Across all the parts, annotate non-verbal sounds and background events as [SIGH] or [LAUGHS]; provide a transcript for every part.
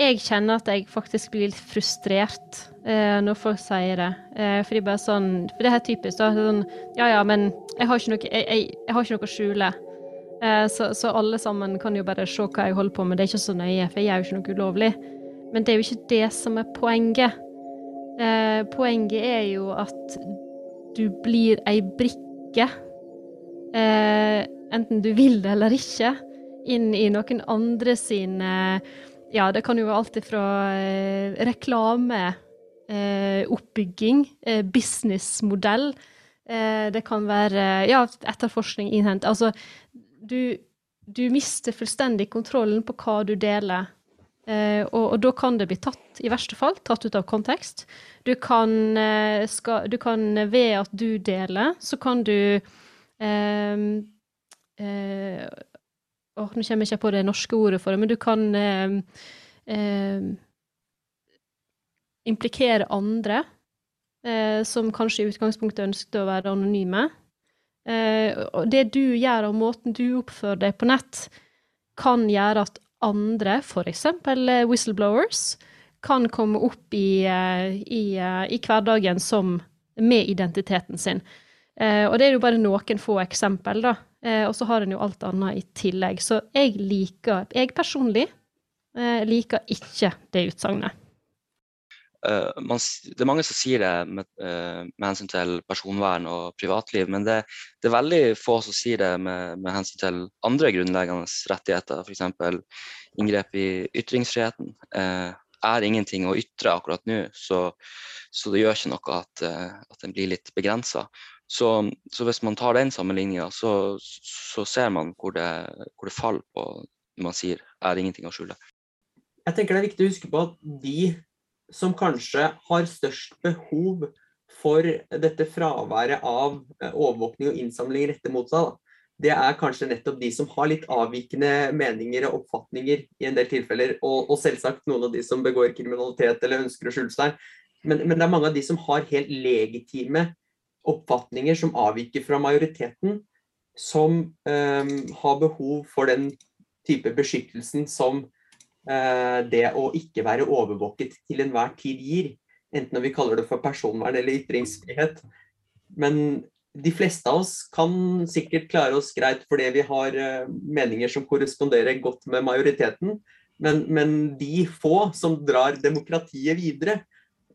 jeg kjenner at jeg faktisk blir litt frustrert eh, når folk sier det. Eh, fordi bare sånn, for det er typisk. da, sånn, Ja ja, men jeg har ikke noe, jeg, jeg, jeg har ikke noe å skjule. Eh, så, så, alle sammen kan jo bare se hva jeg holder på med. Det er ikke så nøye, for jeg gjør jo ikke noe ulovlig. Men det er jo ikke det som er poenget. Eh, poenget er jo at du blir ei brikke, eh, enten du vil det eller ikke, inn i noen andre sine Ja, det kan jo være alt ifra eh, reklame, eh, oppbygging, eh, businessmodell. Eh, det kan være ja, etterforskning, innhent. Altså, du, du mister fullstendig kontrollen på hva du deler. Uh, og, og, da kan det bli tatt, i verste fall, tatt ut av kontekst. Du kan, skal, du kan ved at du deler, så kan du uh, oh, Nå kommer jeg ikke på det norske ordet for det, men du kan implikere andre som kanskje i utgangspunktet ønsket å være anonyme. og det du gjør, og måten du oppfører deg på nett, kan gjøre at andre, f.eks. Eh, whistleblowers, kan komme opp i, eh, i, eh, i, hverdagen som med identiteten sin. og det er jo bare noen få eksempel, da. Og så har en jo alt annet i tillegg. Så jeg liker, jeg personlig, liker ikke det utsagnet. Uh, man, det er mange som sier det med, uh, med, hensyn til personvern og privatliv, men det, det er veldig få som sier det med, med hensyn til andre grunnleggende rettigheter, f.eks. inngrep i ytringsfriheten. Uh, er ingenting å ytre akkurat nå, så, så, det gjør ikke noe at, at den blir litt begrensa. Så, så, hvis man tar den sammenligninga, så, så, ser man hvor det, hvor det faller på når man sier 'er ingenting å skjule'. Jeg tenker det er viktig å huske på at de som kanskje har størst behov for dette fraværet av eh, overvåkning og innsamling rettet mot seg, det er kanskje nettopp de som har litt avvikende meninger og oppfatninger i en del tilfeller, og, og selvsagt noen av de som begår kriminalitet eller ønsker å skjule seg. Men, men, det er mange av de som har helt legitime oppfatninger som avviker fra majoriteten, som eh, har behov for den type beskyttelsen som Eh, det å ikke være overvåket til enhver tid gir. Enten vi kaller det for personvern eller ytringsfrihet. Men de fleste av oss kan sikkert klare oss greit fordi vi har eh, meninger som korresponderer godt med majoriteten. Men, men de få som drar demokratiet videre,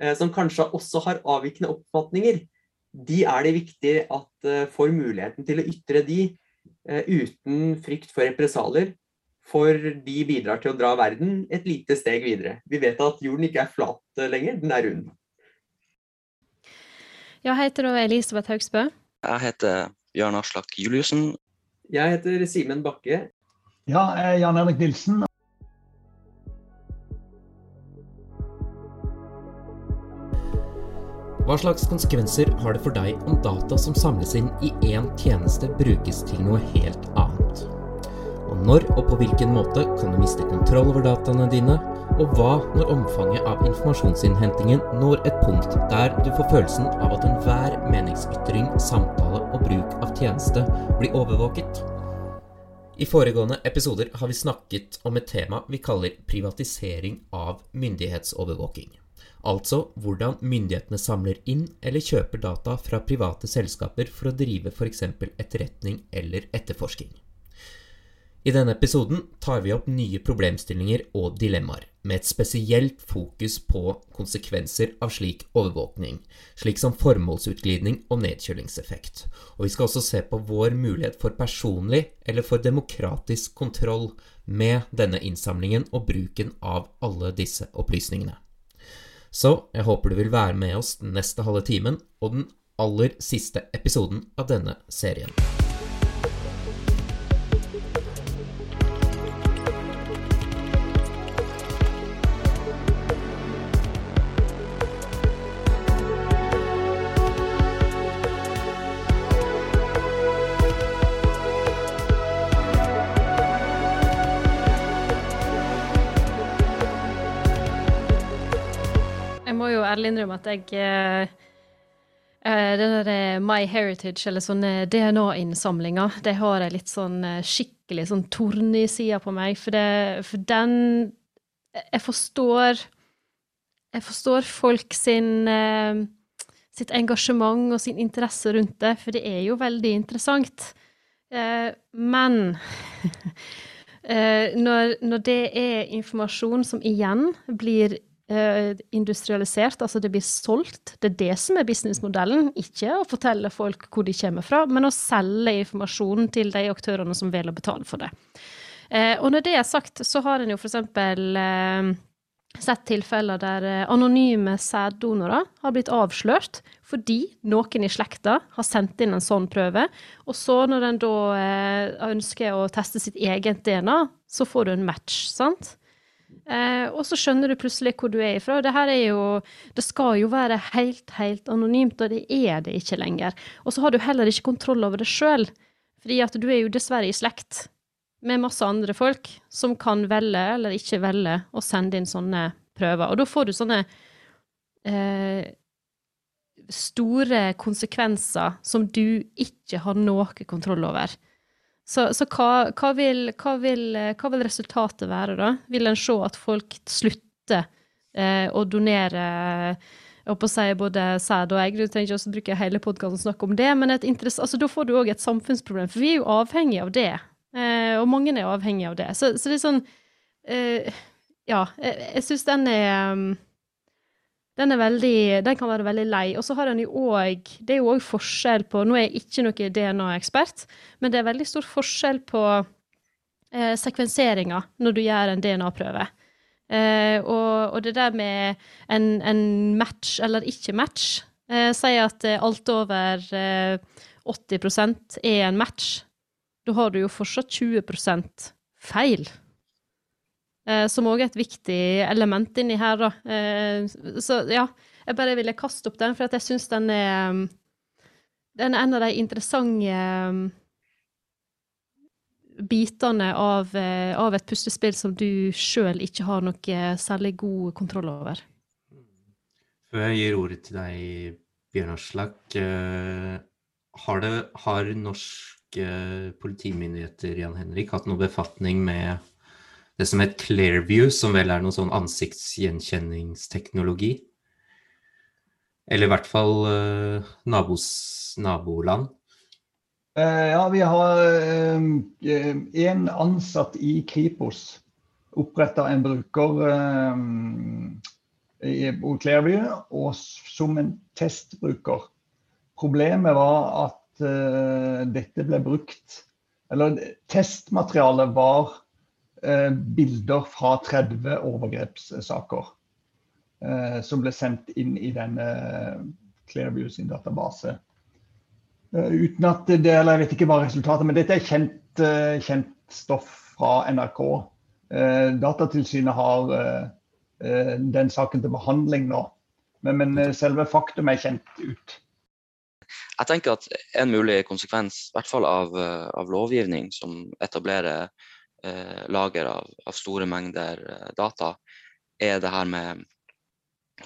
eh, som kanskje også har avvikende oppfatninger, de er det viktig at får muligheten til å ytre de uten frykt for represalier for de bidrar til å dra verden et lite steg videre. Vi vet at jorden ikke er flat eh, lenger, den er rund. Jeg heter da Elisabeth Haugsbø. Jeg heter Bjørn Aslak Juliussen. Jeg heter Simen Bakke. Ja, jeg er Jan Erik Nilsen. Hva slags konsekvenser har det for deg om data som samles inn i én tjeneste, brukes til noe helt annet? Og når og på hvilken måte kan du miste kontroll over dataene dine? Og hva når omfanget av informasjonsinnhentingen når et punkt der du får følelsen av at enhver meningsytring, samtale og bruk av tjeneste blir overvåket? I foregående episoder har vi snakket om et tema vi kaller privatisering av myndighetsovervåking. Altså hvordan myndighetene samler inn eller kjøper data fra private selskaper for å drive f.eks. etterretning eller etterforsking. I denne episoden tar vi opp nye problemstillinger og dilemmaer, med et spesielt fokus på konsekvenser av slik overvåkning, slik som formålsutglidning og nedkjølingseffekt. Og vi skal også se på vår mulighet for personlig eller for demokratisk kontroll med denne innsamlingen og bruken av alle disse opplysningene. Så jeg håper du vil være med oss den neste halve timen og den aller siste episoden av denne serien. Jeg uh, Det der eh, My Heritage, eller sånne DNA-innsamlinger, det har jeg litt sånn skikkelig sånn torn i sida på meg. For, det, for den jeg forstår Jeg forstår folk sin eh, sitt engasjement og sin interesse rundt det, for det er jo veldig interessant. Eh, men [LAUGHS] eh, når, når, det er informasjon som igjen blir eh, industrialisert, altså det blir solgt, det er det som er businessmodellen. Ikke å fortelle folk hvor de kommer fra, men å selge informasjonen til de aktørene som velger å betale for det. Eh, og når det er sagt, så har en jo for eksempel eh, sett tilfeller der eh, anonyme sæddonorer har blitt avslørt fordi noen i slekta har sendt inn en sånn prøve. Og så, når en da ønsker å teste sitt eget DNA, så får du en match, sant? Eh, og så skjønner du plutselig hvor du er ifra. Det her er jo Det skal jo være helt, helt anonymt, og det er det ikke lenger. Og så har du heller ikke kontroll over det sjøl, fordi at du er jo dessverre i slekt med masse andre folk som kan velge eller ikke velge å sende inn sånne prøver. Og da får du sånne eh, store konsekvenser som du ikke har noe kontroll over. Så, så hva, hva, vil, hva, vil, hva, vil, resultatet være, da? Vil en se at folk slutter eh, å donere jeg håper å si både sæd og egg. Du trenger ikke også bruke hele podkasten og snakke om det, men altså, da får du òg et samfunnsproblem, for vi er jo avhengig av det. Eh, og mange er avhengige av det. Så, så det er sånn eh, Ja, jeg, jeg syns den er um, den er veldig Den kan være veldig lei. Og så har den jo òg Det er jo òg forskjell på Nå er jeg ikke noe DNA-ekspert, men det er veldig stor forskjell på eh, sekvenseringa når du gjør en DNA-prøve. Eh, og, og, det der med en, en match eller ikke match eh, sier at alt over 80 eh, er en match da har du jo fortsatt 20% feil. Eh, som òg er et viktig element inni her, da. Eh, så ja, jeg bare ville kaste opp den, for jeg syns den er Den er en av de interessante eh, bitene av, eh, av, et puslespill som du sjøl ikke har noe særlig god kontroll over. Før jeg gir ordet til deg, Bjørn Aslak. Eh, har, har norske politimyndigheter Jan Henrik, hatt noe befatning med det som het Clearview, som vel er noe sånn ansiktsgjenkjenningsteknologi? Eller i hvert fall uh, nabos, naboland? Uh, ja, vi har én uh, ansatt i Kripos oppretta en bruker i Clearview og som en testbruker. Problemet var at uh, dette ble brukt Eller testmaterialet var bilder fra 30 overgrepssaker. Uh, som ble sendt inn i denne Clearview sin database. uten at det, eller Jeg vet ikke hva resultatet men dette er kjent, kjent stoff fra NRK. Datatilsynet har den saken til behandling nå. Men, men selve faktum er kjent ut. Jeg tenker at en mulig konsekvens, i hvert fall av, eh, av lovgivning som etablerer eh, lager av, av, store mengder eh, data, er det her med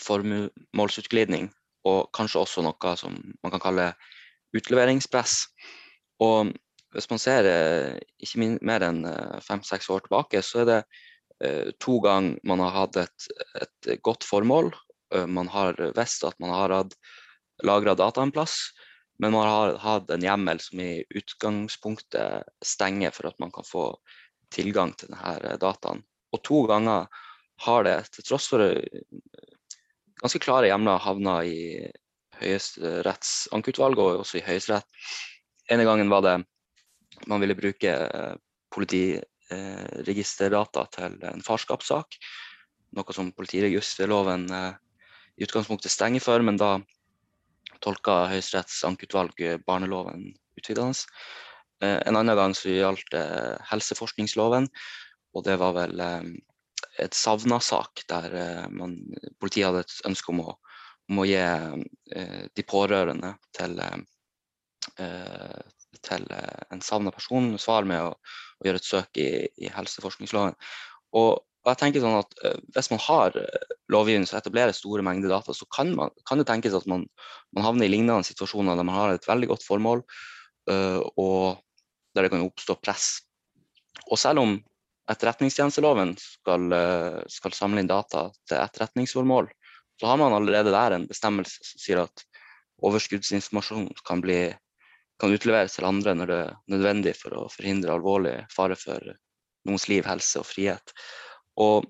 formålsutglidning. Og kanskje også noe som man kan kalle utleveringspress. Og hvis man ser eh, ikke mer enn eh, fem-seks år tilbake, så er det to ganger man har hatt et, et godt formål. man har visst at man har hatt lagra data en plass. Men man har hatt en hjemmel som i utgangspunktet stenger for at man kan få tilgang til denne dataen. Og to ganger har det, til tross for ganske klare hjemler, havna i Høyesteretts ankeutvalg og også i Høyesterett. Ene gangen var det man ville bruke eh, politiregisterdata til en farskapssak. Noe som politiregisterloven eh, i utgangspunktet stenger for, men da tolka Høyesteretts ankeutvalg barneloven utvidende. Eh, en annen gang så gjaldt det helseforskningsloven, og det var vel eh, et savna-sak der eh, man, politiet hadde et ønske om å, om å gi de pårørende til, til en savna person svar med å, å, gjøre et søk i, i helseforskningsloven. Og og jeg tenker sånn at Hvis man har lovgivning som etablerer store mengder data, så kan, man, kan det tenkes at man, man, havner i lignende situasjoner der man har et veldig godt formål, øh, og der det kan oppstå press. Og selv om etterretningstjenesteloven skal, skal samle inn data til etterretningsformål, så har man allerede der en bestemmelse som sier at overskuddsinformasjon kan, bli, kan utleveres til andre når det er nødvendig for å forhindre alvorlig fare for noens liv, helse og frihet. Og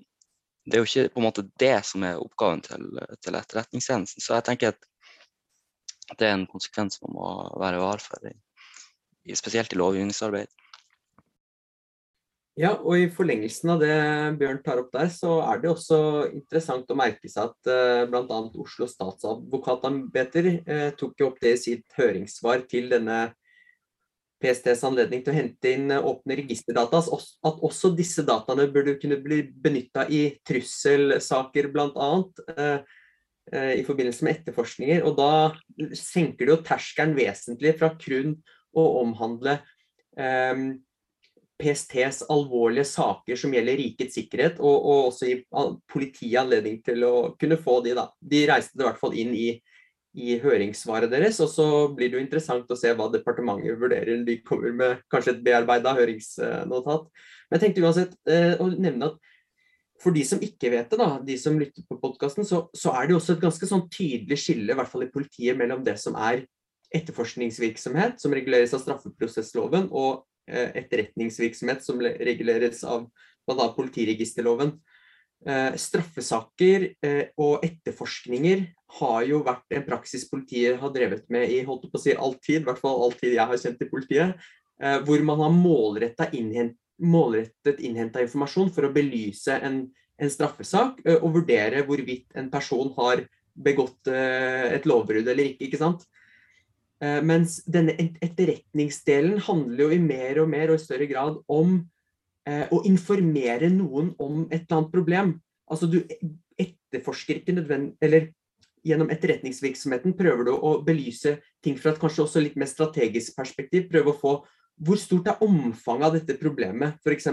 det er jo ikke på en måte det som er oppgaven til, til Etterretningstjenesten. Så jeg tenker at det er en konsekvens man må være var for, i, spesielt i lovgivningsarbeid. Ja, og i forlengelsen av det Bjørn tar opp der, så er det også interessant å merke seg at uh, bl.a. Oslo statsadvokatambeter uh, tok opp det i sitt høringssvar til denne PSTs anledning til å hente inn uh, åpne registerdata, at også disse dataene burde kunne bli benytta i trusselsaker bl.a. Uh, i forbindelse med etterforskninger. Og da senker det jo terskelen vesentlig fra kun å omhandle um, PSTs alvorlige saker som gjelder rikets sikkerhet, og, og også gi politiet anledning til å kunne få de. da. De reiste det i hvert fall inn i, i høringssvaret deres, og så blir det jo interessant å se hva departementet vurderer. De kommer med kanskje et bearbeida høringsnotat. Men jeg tenkte uansett eh, å nevne at for de som ikke vet det, da, de som lytter på podkasten, så, så, er det jo også et ganske sånn tydelig skille, i hvert fall i politiet, mellom det som er etterforskningsvirksomhet, som reguleres av straffeprosessloven, og Eh, etterretningsvirksomhet som reguleres av bl.a. politiregisterloven. Eh, straffesaker eh, og etterforskninger har jo vært en praksis politiet har drevet med i holdt på å si all tid, i hvert fall all tid jeg har kjent i politiet, hvor man har målrettet innhent, målrettet innhenta informasjon for å belyse en, en, straffesak og vurdere hvorvidt en person har begått et lovbrudd eller ikke. ikke sant? Eh, mens denne etterretningsdelen handler jo i mer og mer og i større grad om eh, å informere noen om et eller annet problem. Altså du etterforsker ikke nødvendig Eller gjennom etterretningsvirksomheten prøver du å belyse ting fra et kanskje også litt mer strategisk perspektiv. Prøve å få hvor stort er omfanget av dette problemet, f.eks.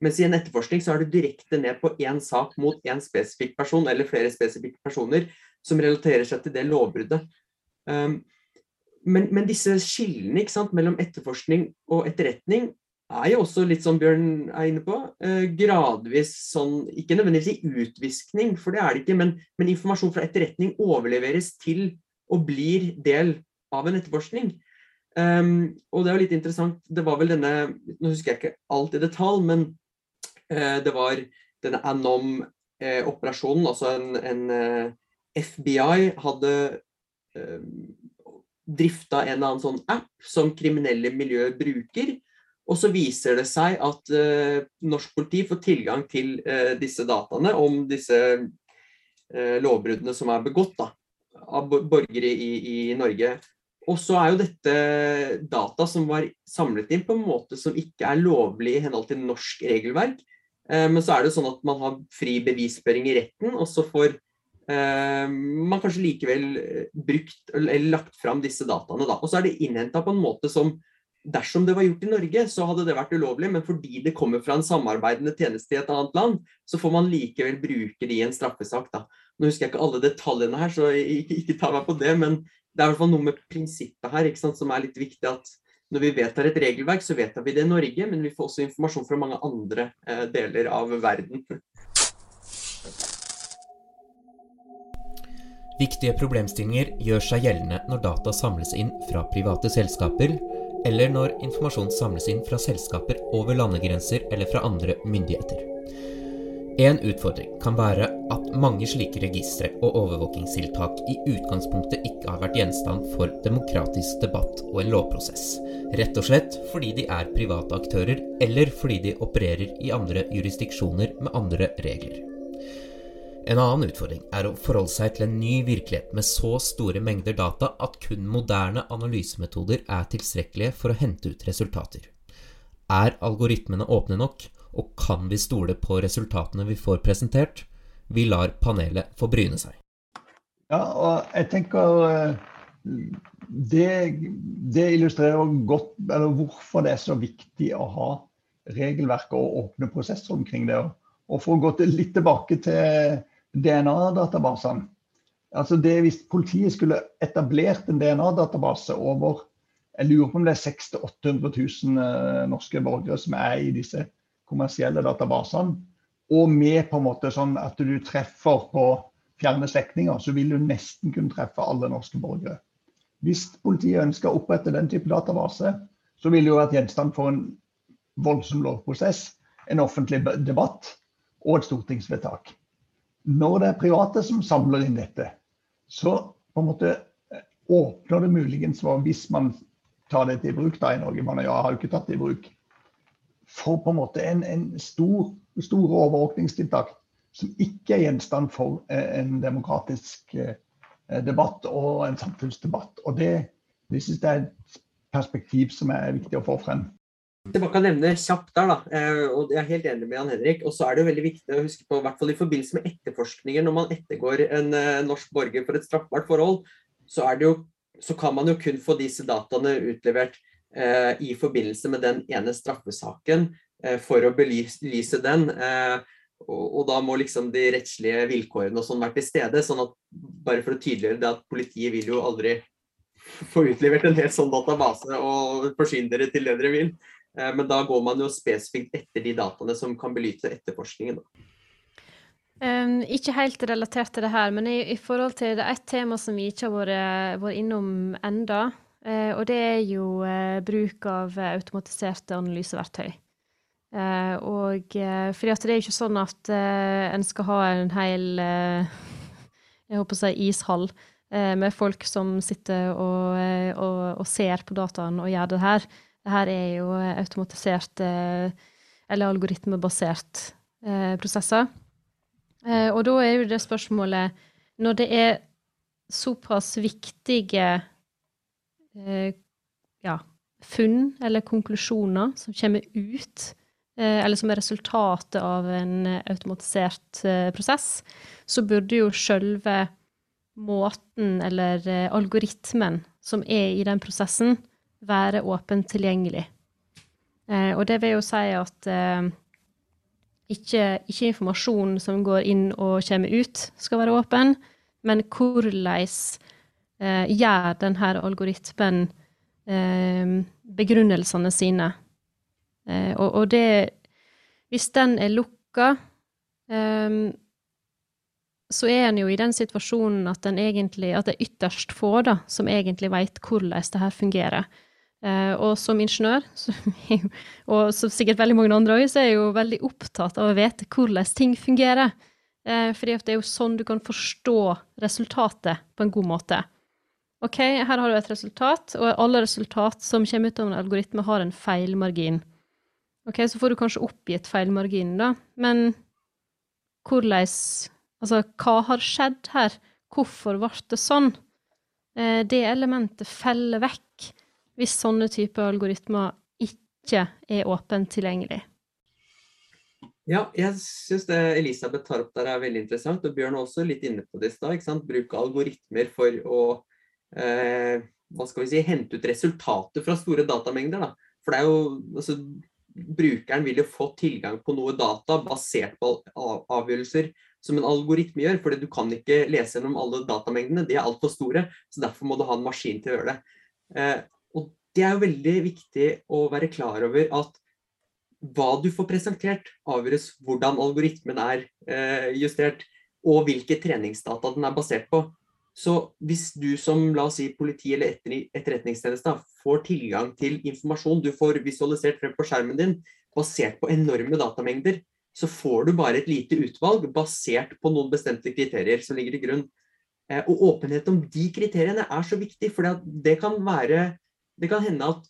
Mens i en etterforskning så er du direkte ned på én sak mot én spesifikk person, eller flere spesifikke personer, som relaterer seg til det lovbruddet. Um, men, men, disse skillene sant, mellom etterforskning og etterretning er jo også litt som Bjørn er inne på, eh, gradvis sånn Ikke nødvendigvis i utviskning, for det er det ikke, men, men, informasjon fra etterretning overleveres til og blir del av en etterforskning. Um, og det er jo litt interessant, det var vel denne Nå husker jeg ikke alt i detalj, men uh, det var denne Anom-operasjonen, uh, altså en, en eh, FBI hadde drifta en eller annen sånn app som kriminelle miljøer bruker. Og så viser det seg at uh, norsk politi får tilgang til uh, disse dataene om disse uh, lovbruddene som er begått da, av borgere i, i, Norge. Og så er jo dette data som var samlet inn på en måte som ikke er lovlig i henhold til norsk regelverk. Men så er det sånn at man har fri bevisføring i retten, og så får man kanskje likevel eh, brukt eller lagt fram disse dataene. Da. Og så er det innhenta på en måte som Dersom det var gjort i Norge, så hadde det vært ulovlig, men fordi det kommer fra en samarbeidende tjeneste i et annet land, så får man likevel bruke det i en straffesak. Da. Nå husker jeg ikke alle detaljene her, så [LAUGHS] ikke, ikke ta meg på det, men det er i hvert fall noe med prinsippet her sant, som er litt viktig. at når vi vedtar et regelverk, så vedtar vi det i Norge, men vi får også informasjon fra mange andre eh, deler av verden. Viktige problemstillinger gjør seg gjeldende når data samles inn fra private selskaper, eller når informasjon samles inn fra selskaper over landegrenser eller fra andre myndigheter. En utfordring kan være at mange slike registre og overvåkingstiltak i utgangspunktet ikke har vært gjenstand for demokratisk debatt og en lovprosess, rett og slett fordi de er private aktører, eller fordi de opererer i andre jurisdiksjoner med andre regler. En annen utfordring er å forholde seg til en ny virkelighet med så store mengder data at kun moderne analysemetoder er tilstrekkelige for å hente ut resultater. Er algoritmene åpne nok, og kan vi stole på resultatene vi får presentert? Vi lar panelet få bryne seg. Ja, og jeg tenker eh, det, det illustrerer godt eller hvorfor det er så viktig å ha regelverk og åpne prosesser omkring det. Og for å gå litt tilbake til DNA-databasene. Altså det Hvis politiet skulle etablert en DNA-database over jeg lurer på om det er 600 000-800 000 norske borgere som er i disse kommersielle databasene, og med på en måte sånn at du treffer på fjerne slektninger, så vil du nesten kunne treffe alle norske borgere. Hvis politiet ønsker å opprette den type database, så vil det jo være gjenstand for en voldsom lovprosess, en offentlig debatt og et stortingsvedtak. Når det er private som samler inn dette, så på en måte eh, åpner det muligens for, hvis man tar dette i bruk da i Norge, man har jo ikke tatt det i bruk, for på en måte en, en stor, store overvåkningstiltak som ikke er gjenstand for eh, en demokratisk eh, debatt og en samfunnsdebatt. Og det, det synes jeg er et perspektiv som er viktig å få frem. Man kan nevne kjapt der, da, eh, og jeg er helt enig med Jan Henrik, og så er det jo veldig viktig å huske på, i hvert fall i forbindelse med etterforskninger, når man ettergår en norsk borger for et straffbart forhold, så, jo, så kan man jo kun få disse dataene utlevert eh, i forbindelse med den ene straffesaken eh, for å belyse den. Eh, og, og, da må liksom de rettslige vilkårene og sånn være til stede. sånn at Bare for å tydeliggjøre det at politiet vil jo aldri få utlevert en helt sånn database og forsyne dere til det dere vil. Eh, men da går man jo spesifikt etter de dataene som kan belyse etterforskningen. Um, ikke helt relatert til det her, men i, i forhold til det er et tema som vi ikke har vært, vært innom enda, uh, og det er jo uh, bruk av automatiserte analyseverktøy. Uh, og fordi at det er ikke sånn at en skal ha en hel jeg håper å si ishall med folk som sitter og, og, og, ser på dataen og gjør det her. Det her er jo automatiserte eller algoritmebasert prosesser. og da er jo det spørsmålet Når det er såpass viktige ja, funn eller konklusjoner som kommer ut Eh, eller som er resultatet av en eh, automatisert eh, prosess, så burde jo sjølve måten eller algoritmen som er i den prosessen, være åpent tilgjengelig. Og det vil jo si at ikke, ikke informasjon som går inn og kommer ut, skal være åpen, men hvordan gjør denne algoritmen begrunnelsene sine Eh, og, og, det Hvis den er lukka, um, så er en jo i den situasjonen at, egentlig, at det er ytterst få da, som egentlig veit hvordan det her fungerer. Uh, og som ingeniør, [LAUGHS] som og som sikkert veldig mange andre òg, så er jeg jo veldig opptatt av å vite hvordan ting fungerer. Eh, fordi det er jo sånn du kan forstå resultatet på en god måte. OK, her har du et resultat, og alle resultat som kommer ut av en algoritme, har en feilmargin. OK, så får du kanskje oppgitt feilmarginen, da, men hvordan Altså, hva har skjedd her? Hvorfor ble det sånn? Eh, det elementet feller vekk hvis sånne typer algoritmer ikke er åpent tilgjengelig. Ja, jeg syns det Elisabeth tar opp der er veldig interessant, og Bjørn er også litt inne på det i stad. Bruke algoritmer for å eh, hva skal vi si, hente ut resultater fra store datamengder. Da. For det er jo, altså, brukeren vil jo få tilgang på noe data basert på avgjørelser som en algoritme gjør. fordi du kan ikke lese gjennom alle datamengdene, de er altfor store. så Derfor må du ha en maskin til å gjøre det. Eh, Det er jo veldig viktig å være klar over at hva du får presentert, avgjøres hvordan algoritmen er eh, justert, og hvilke treningsdata den er basert på. Så hvis du som la oss si, politi eller etterretningstjeneste får tilgang til informasjon du får visualisert frem på skjermen din, basert på enorme datamengder, så får du bare et lite utvalg basert på noen bestemte kriterier som ligger til grunn. Eh, og åpenhet om de kriteriene er så viktig, for det kan være Det kan hende at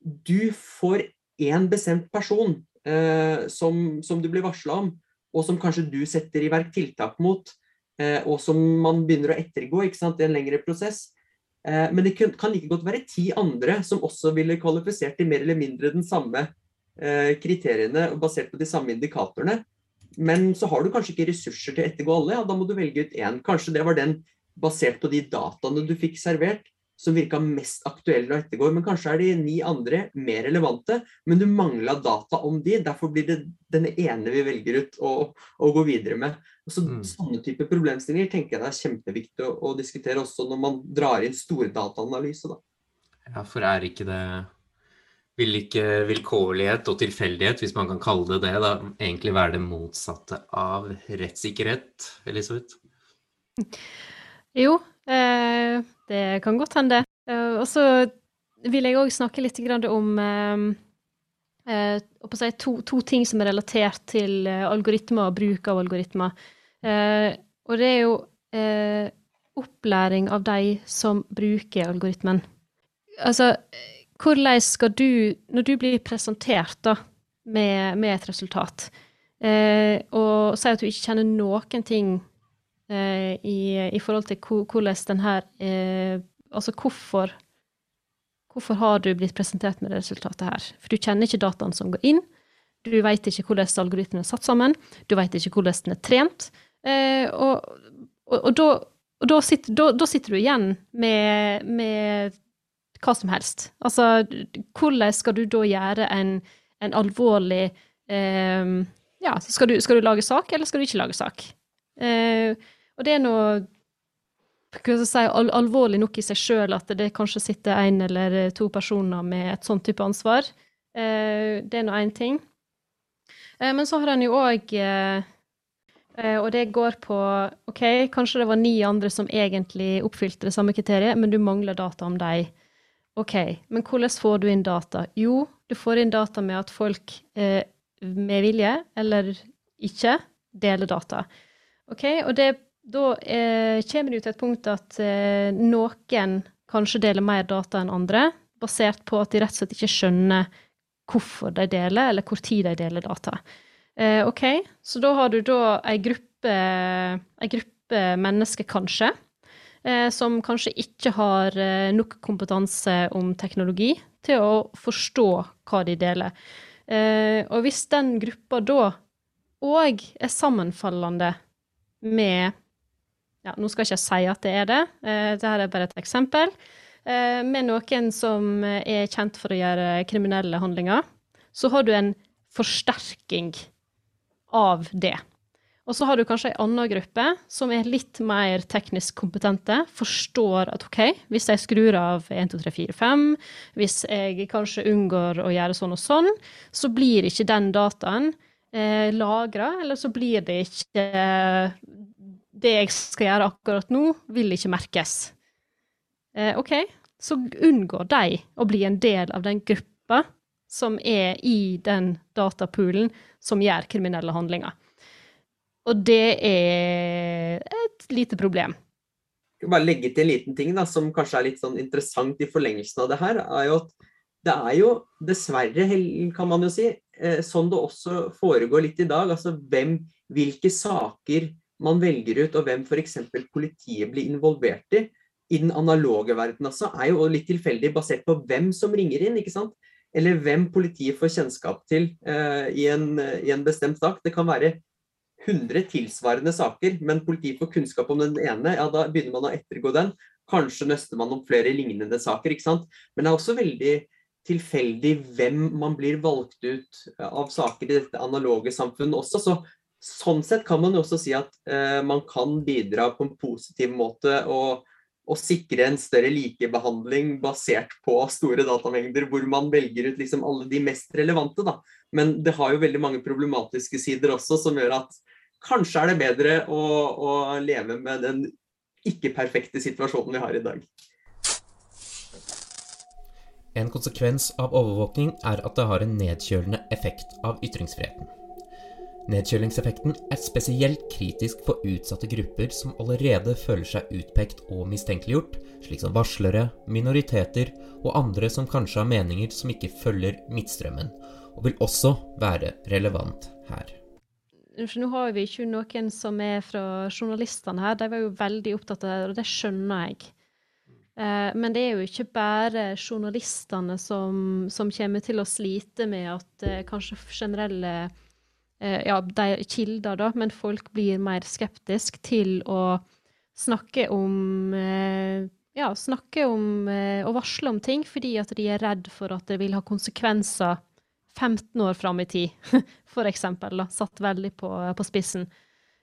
du får én bestemt person eh, som, som du blir varsla om, og som kanskje du setter i verk tiltak mot Eh, og som man begynner å ettergå i en lengre prosess. Eh, men det kan like godt være ti andre som også ville kvalifisert til mer eller mindre den samme eh, kriteriene basert på de samme indikatorene. Men så har du kanskje ikke ressurser til å ettergå alle, ja, da må du velge ut én. Kanskje det var den basert på de dataene du fikk servert som virka mest aktuelle å ettergå. Men kanskje er de ni andre mer relevante, men du mangla data om de. Derfor blir det den ene vi velger ut å, å gå videre med. Så, mm. Sånne typer problemstillinger tenker jeg det er kjempeviktig å, å diskutere også når man drar inn stordataanalyse. Ja, for er ikke det Vil ikke vilkårlighet og tilfeldighet, hvis man kan kalle det det, da egentlig være det motsatte av rettssikkerhet, Elisabeth? Jo, det kan godt hende. Eh, og så vil jeg òg snakke litt om eh, eh si, to, to, ting som er relatert til eh, algoritmer og bruk av algoritmer. Eh, og det er jo opplæring av de som bruker algoritmen. Altså, hvordan skal du, når du blir presentert da, med, med et resultat, eh, og sier at du ikke kjenner noen ting eh, i, i, forhold til hvordan den her eh, Altså hvorfor Hvorfor har du blitt presentert med det resultatet her? For du kjenner ikke dataene som går inn. Du vet ikke hvordan algoritmen er satt sammen. Du vet ikke hvordan den er trent. Eh, og, og, og, da, da, sitter, da, da, sitter, du igjen med, med hva som helst. Altså, hvordan skal du da gjøre en, en alvorlig eh, Ja, skal du, skal du, lage sak, eller skal du ikke lage sak? Eh, og det er noe si, al alvorlig nok i seg sjøl at det kanskje sitter én eller to personer med et sånt type ansvar. Eh, det er nå én ting. Eh, men så har en jo òg eh, eh, og det går på OK, kanskje det var ni andre som egentlig oppfylte det samme kriteriet, men du mangler data om dem. OK, men hvordan får du inn data? Jo, du får inn data med at folk eh, med vilje, eller ikke, deler data. OK, og det, da eh, kommer jo til et punkt at eh, noen kanskje deler mer data enn andre, basert på at de rett og slett ikke skjønner hvorfor de deler, eller hvor tid de deler data. Eh, OK, så da har du da ei gruppe, ei gruppe mennesker, kanskje, eh, som kanskje ikke har eh, nok kompetanse om teknologi til å forstå hva de deler. Eh, og hvis den gruppa da òg er sammenfallende med ja, Nå skal jeg ikke si at det er det, eh, dette er bare et eksempel. Eh, med noen som er kjent for å gjøre kriminelle handlinger, så har du en forsterking av det. Og så har du kanskje ei anna gruppe som er litt mer teknisk kompetente, forstår at OK, hvis jeg skrur av 1, 2, 3, 4, 5, hvis jeg kanskje unngår å gjøre sånn og sånn, så blir ikke den dataen eh, lagra, eller så blir det ikke eh, Det jeg skal gjøre akkurat nå, vil ikke merkes. Eh, OK, så unngår de å bli en del av den gruppa som er i den datapoolen som gjør kriminelle handlinger. Og det er et lite problem. Jeg bare legge til en liten ting da, som kanskje er litt sånn interessant i forlengelsen av det her. er jo at Det er jo dessverre, kan man jo si, eh, sånn det også foregår litt i dag. altså hvem, Hvilke saker man velger ut, og hvem f.eks. politiet blir involvert i, i den analoge verden også, er jo litt tilfeldig basert på hvem som ringer inn. ikke sant? Eller hvem politiet får kjennskap til uh, i, en, i en bestemt sak. Det kan være 100 tilsvarende saker, men politiet får kunnskap om den ene, ja, da begynner man å ettergå den. Kanskje nøster man om flere lignende saker, ikke sant. Men det er også veldig tilfeldig hvem man blir valgt ut av saker i dette analoge samfunnet også. Så, sånn sett kan man jo også si at eh, man kan bidra på en positiv måte og, og, sikre en større likebehandling basert på store datamengder, hvor man velger ut liksom alle de mest relevante. Da. Men det har jo veldig mange problematiske sider også, som gjør at kanskje er det bedre å, å leve med den ikke-perfekte situasjonen vi har i dag. En konsekvens av overvåkning er at det har en nedkjølende effekt av ytringsfriheten. Nedkjølingseffekten er spesielt kritisk for utsatte grupper som allerede føler seg utpekt og mistenkeliggjort, slik som varslere, minoriteter og andre som kanskje har meninger som ikke følger midtstrømmen, og vil også være relevant her nå har vi ikke noen som er fra journalistene her, de var jo veldig opptatt av det, og det skjønner jeg. Eh, men det er jo ikke bare journalistene som, som kommer til å slite med at eh, kanskje generelle Ja, de kilder, da, men folk blir mer skeptiske til å snakke om eh, ja, snakke om eh, og varsle om ting fordi at de er redd for at det vil ha konsekvenser 15 år fram i tid, [LAUGHS] for eksempel, da, satt veldig på, på spissen.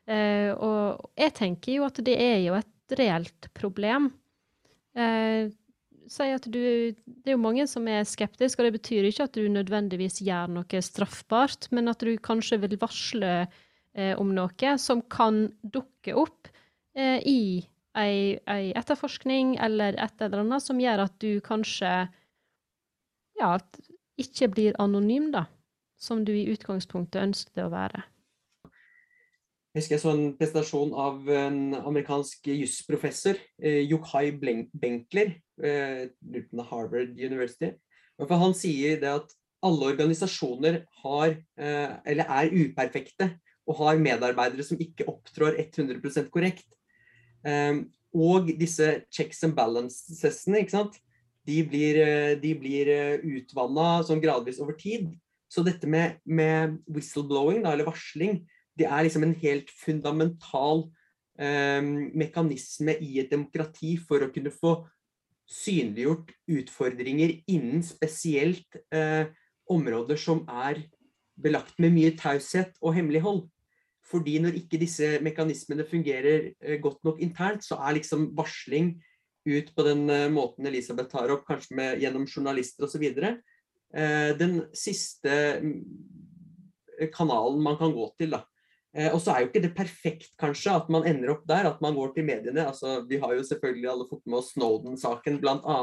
Eh, og jeg tenker jo at det er jo et reelt problem. Sier at du Det er jo mange som er skeptiske, og det betyr ikke at du nødvendigvis gjør noe straffbart, men at du kanskje vil varsle eh, om noe som kan dukke opp eh, i ei, etterforskning eller et eller annet som gjør at du kanskje ja, ikke blir anonym, da, som du i utgangspunktet ønsket å være. Jeg husker jeg så en presentasjon av en amerikansk jusprofessor, eh, Yochai Benkler, Harvard University. For han sier det at alle organisasjoner har, eh, eller er uperfekte og har medarbeidere som ikke opptrår 100% korrekt. Um, og disse checks and balancesene, ikke sant? de blir, eh, de blir eh, utvanna sånn gradvis over tid. Så dette med, med whistleblowing, da, eller varsling, det er liksom en helt fundamental eh, mekanisme i et demokrati for å kunne få synliggjort utfordringer innen spesielt eh, områder som er belagt med mye taushet og hemmelighold. Fordi når ikke disse mekanismene fungerer eh, godt nok internt, så er liksom varsling ut på den eh, måten Elisabeth tar opp, kanskje med, gjennom journalister osv. Eh, den siste mm, kanalen man kan gå til. da. Eh, og så er jo ikke det perfekt kanskje at man ender opp der, at man går til mediene. altså Vi har jo selvfølgelig alle fått med oss Snowden-saken bl.a.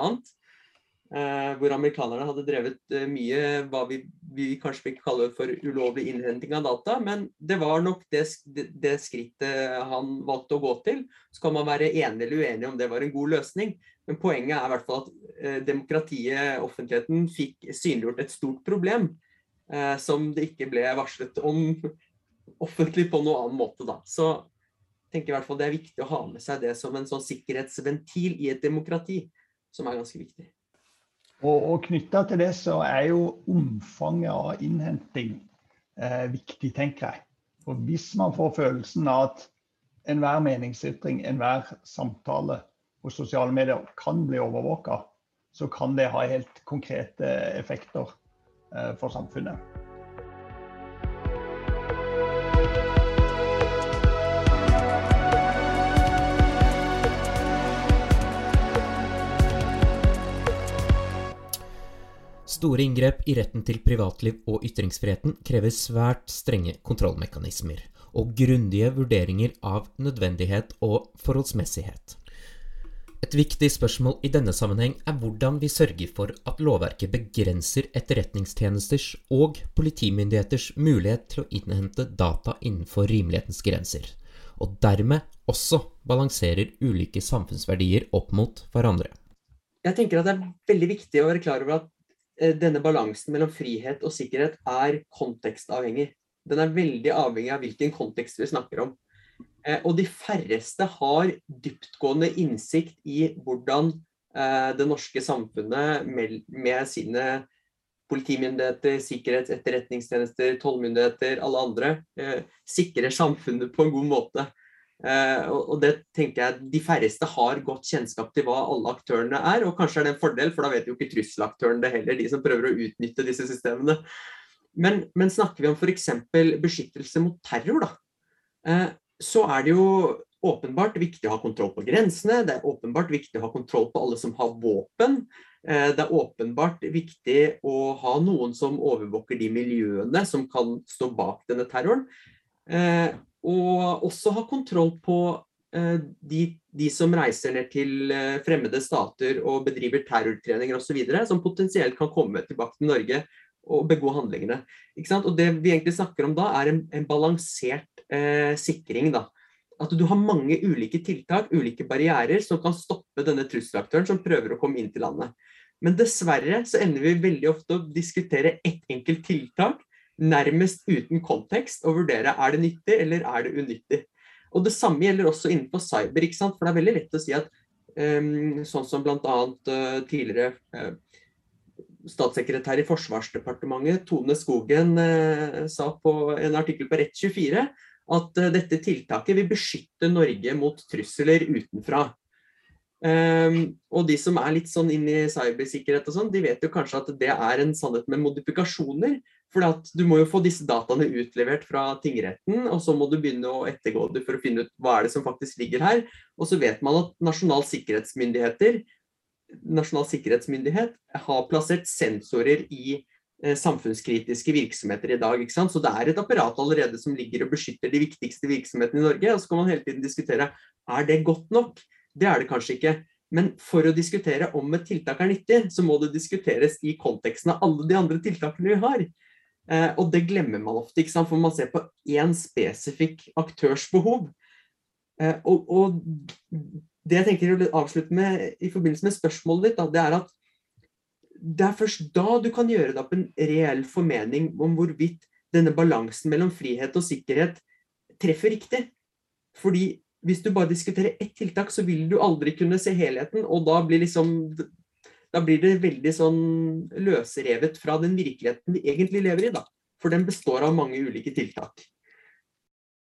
Eh, hvor amerikanerne hadde drevet eh, mye hva vi, vi kanskje vil kalle for ulovlig innhenting av data. Men det var nok det, det, det, skrittet han valgte å gå til. Så kan man være enig eller uenig om det var en god løsning. Men poenget er i hvert fall at eh, demokratiet, offentligheten, fikk synliggjort et stort problem. Eh, som det ikke ble varslet om offentlig på noen annen måte, da. Så jeg tenker i hvert fall det er viktig å ha med seg det som en sånn sikkerhetsventil i et demokrati, som er ganske viktig. Og, og knytta til det så er jo omfanget av innhenting eh, viktig, tenker jeg. For hvis man får følelsen av at enhver meningsytring, enhver samtale på sosiale medier kan bli overvåka, så kan det ha helt konkrete effekter eh, for samfunnet. Store inngrep i retten til privatliv og ytringsfriheten krever svært strenge kontrollmekanismer og grundige vurderinger av nødvendighet og forholdsmessighet. Et viktig spørsmål i denne sammenheng er hvordan vi sørger for at lovverket begrenser etterretningstjenesters og politimyndigheters mulighet til å innhente data innenfor rimelighetens grenser, og dermed også balanserer ulike samfunnsverdier opp mot hverandre. Jeg tenker at Det er veldig viktig å være klar over at denne balansen mellom frihet og sikkerhet er kontekstavhengig. Den er veldig avhengig av hvilken kontekst vi snakker om. Eh, og de færreste har dyptgående innsikt i hvordan eh, det norske samfunnet med sine politimyndigheter, sikkerhets-, etterretningstjenester, tollmyndigheter, alle andre, sikrer samfunnet på en god måte. Uh, og det tenker jeg De færreste har godt kjennskap til hva alle aktørene er. Og kanskje er det en fordel, for da vet jo ikke trusselaktørene det heller, de som prøver å utnytte disse systemene. Men, men snakker vi om f.eks. beskyttelse mot terror, da, uh, så er det jo åpenbart viktig å ha kontroll på grensene. Det er åpenbart viktig å ha kontroll på alle som har våpen. Uh, det er åpenbart viktig å ha noen som overvåker de miljøene som kan stå bak denne terroren. Og også ha kontroll på eh, de, de, som reiser ned til eh, fremmede stater og bedriver terrortreninger osv., som potensielt kan komme tilbake til Norge og begå handlingene. Og Det vi egentlig snakker om da, er en, en balansert eh, sikring. da. At du har mange ulike tiltak, ulike barrierer, som kan stoppe denne trusselaktøren som prøver å komme inn til landet. Men dessverre så ender vi veldig ofte å diskutere ett enkelt tiltak nærmest uten kontekst og vurdere er det nyttig eller er det unyttig. Og Det samme gjelder også innenfor cyber. ikke sant? For det er veldig lett å si at um, sånn som bl.a. Uh, eh, tidligere uh, statssekretær i Forsvarsdepartementet, Tone Skogen, uh, sa på en artikkel på Rett24 at uh, dette tiltaket vil beskytte Norge mot trusler utenfra. Um, og de som er litt sånn inn i cybersikkerhet og sånn, de vet jo kanskje at det er en sannhet med modifikasjoner. For du må jo få disse dataene utlevert fra tingretten, og så må du begynne å ettergå det for å finne ut hva er det som faktisk ligger her. Og så vet man at nasjonal sikkerhetsmyndigheter Nasjonal sikkerhetsmyndighet har plassert sensorer i eh, samfunnskritiske virksomheter i dag. ikke sant? Så det er et apparat allerede som ligger og beskytter de viktigste virksomhetene i Norge. Og så kan man hele tiden diskutere er det godt nok. Det er det kanskje ikke. Men for å diskutere om et tiltak er nyttig, så må det diskuteres i konteksten av alle de andre tiltakene vi har. Eh, og det glemmer man ofte, ikke sant? for man ser på én spesifikk aktørs behov. Eh, og, og, det jeg tenker å avslutte med i forbindelse med spørsmålet ditt, da, det er at det er først da du kan gjøre deg opp en reell formening om hvorvidt denne balansen mellom frihet og sikkerhet treffer riktig. Fordi hvis du bare diskuterer ett tiltak, så vil du aldri kunne se helheten, og da blir liksom da blir det veldig sånn løsrevet fra den virkeligheten vi egentlig lever i, da. For den består av mange ulike tiltak.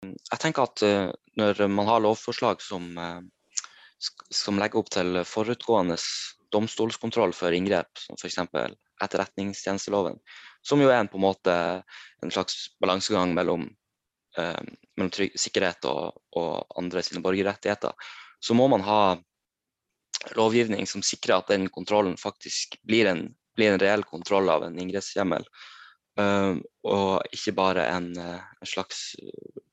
Jeg tenker at uh, når man har lovforslag som, uh, som legger opp til forutgående domstolskontroll for inngrep, som f.eks. etterretningstjenesteloven, som jo er en, på en måte en slags balansegang mellom eh, mellom trygg, sikkerhet og, og, andre sine borgerrettigheter, så må man ha lovgivning som sikrer at den kontrollen faktisk blir en, blir en reell kontroll av en inngrepshjemmel. Uh, og ikke bare en, en slags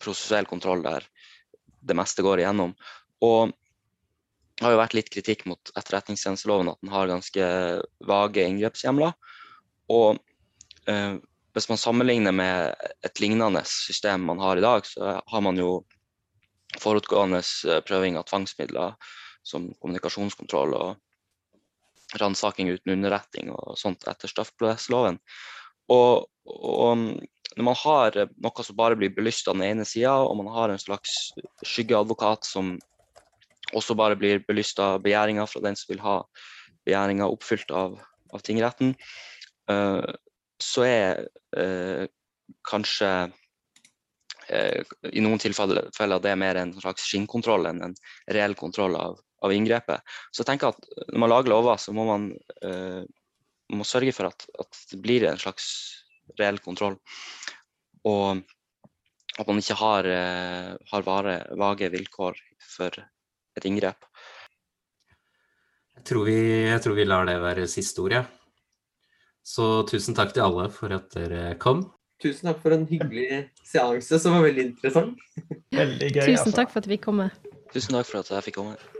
prosessuell kontroll der det meste går igjennom. Og det har jo vært litt kritikk mot etterretningstjenesteloven at den har ganske vage inngrepshjemler. Og uh, hvis man sammenligner med et lignende system man har i dag, så har man jo forutgående eh, prøving av tvangsmidler som kommunikasjonskontroll og ransaking uten underretting og sånt etter straffeprosessloven. Og, og, når man har noe som bare blir belyst av den ene sida, og man har en slags skyggeadvokat som også bare blir belyst av begjæringa fra den som vil ha begjæringa oppfylt av, av tingretten, uh, så er uh, kanskje eh, i noen tilfeller det er mer en slags skinnkontroll enn en reell kontroll av, av, inngrepet. Så jeg tenker at når man lager lover, så må man, uh, må sørge for at, at, det blir en slags reell kontroll. Og at man ikke har, uh, har vare, vage vilkår for et inngrep. Jeg tror vi, jeg tror vi lar det være siste ord, Ja. Så tusen takk til alle for at dere kom. Tusen takk for en hyggelig seanse som var veldig interessant. [LAUGHS] Veldig gøy, Tusen altså. takk for at vi kom. Tusen takk for at jeg fikk komme.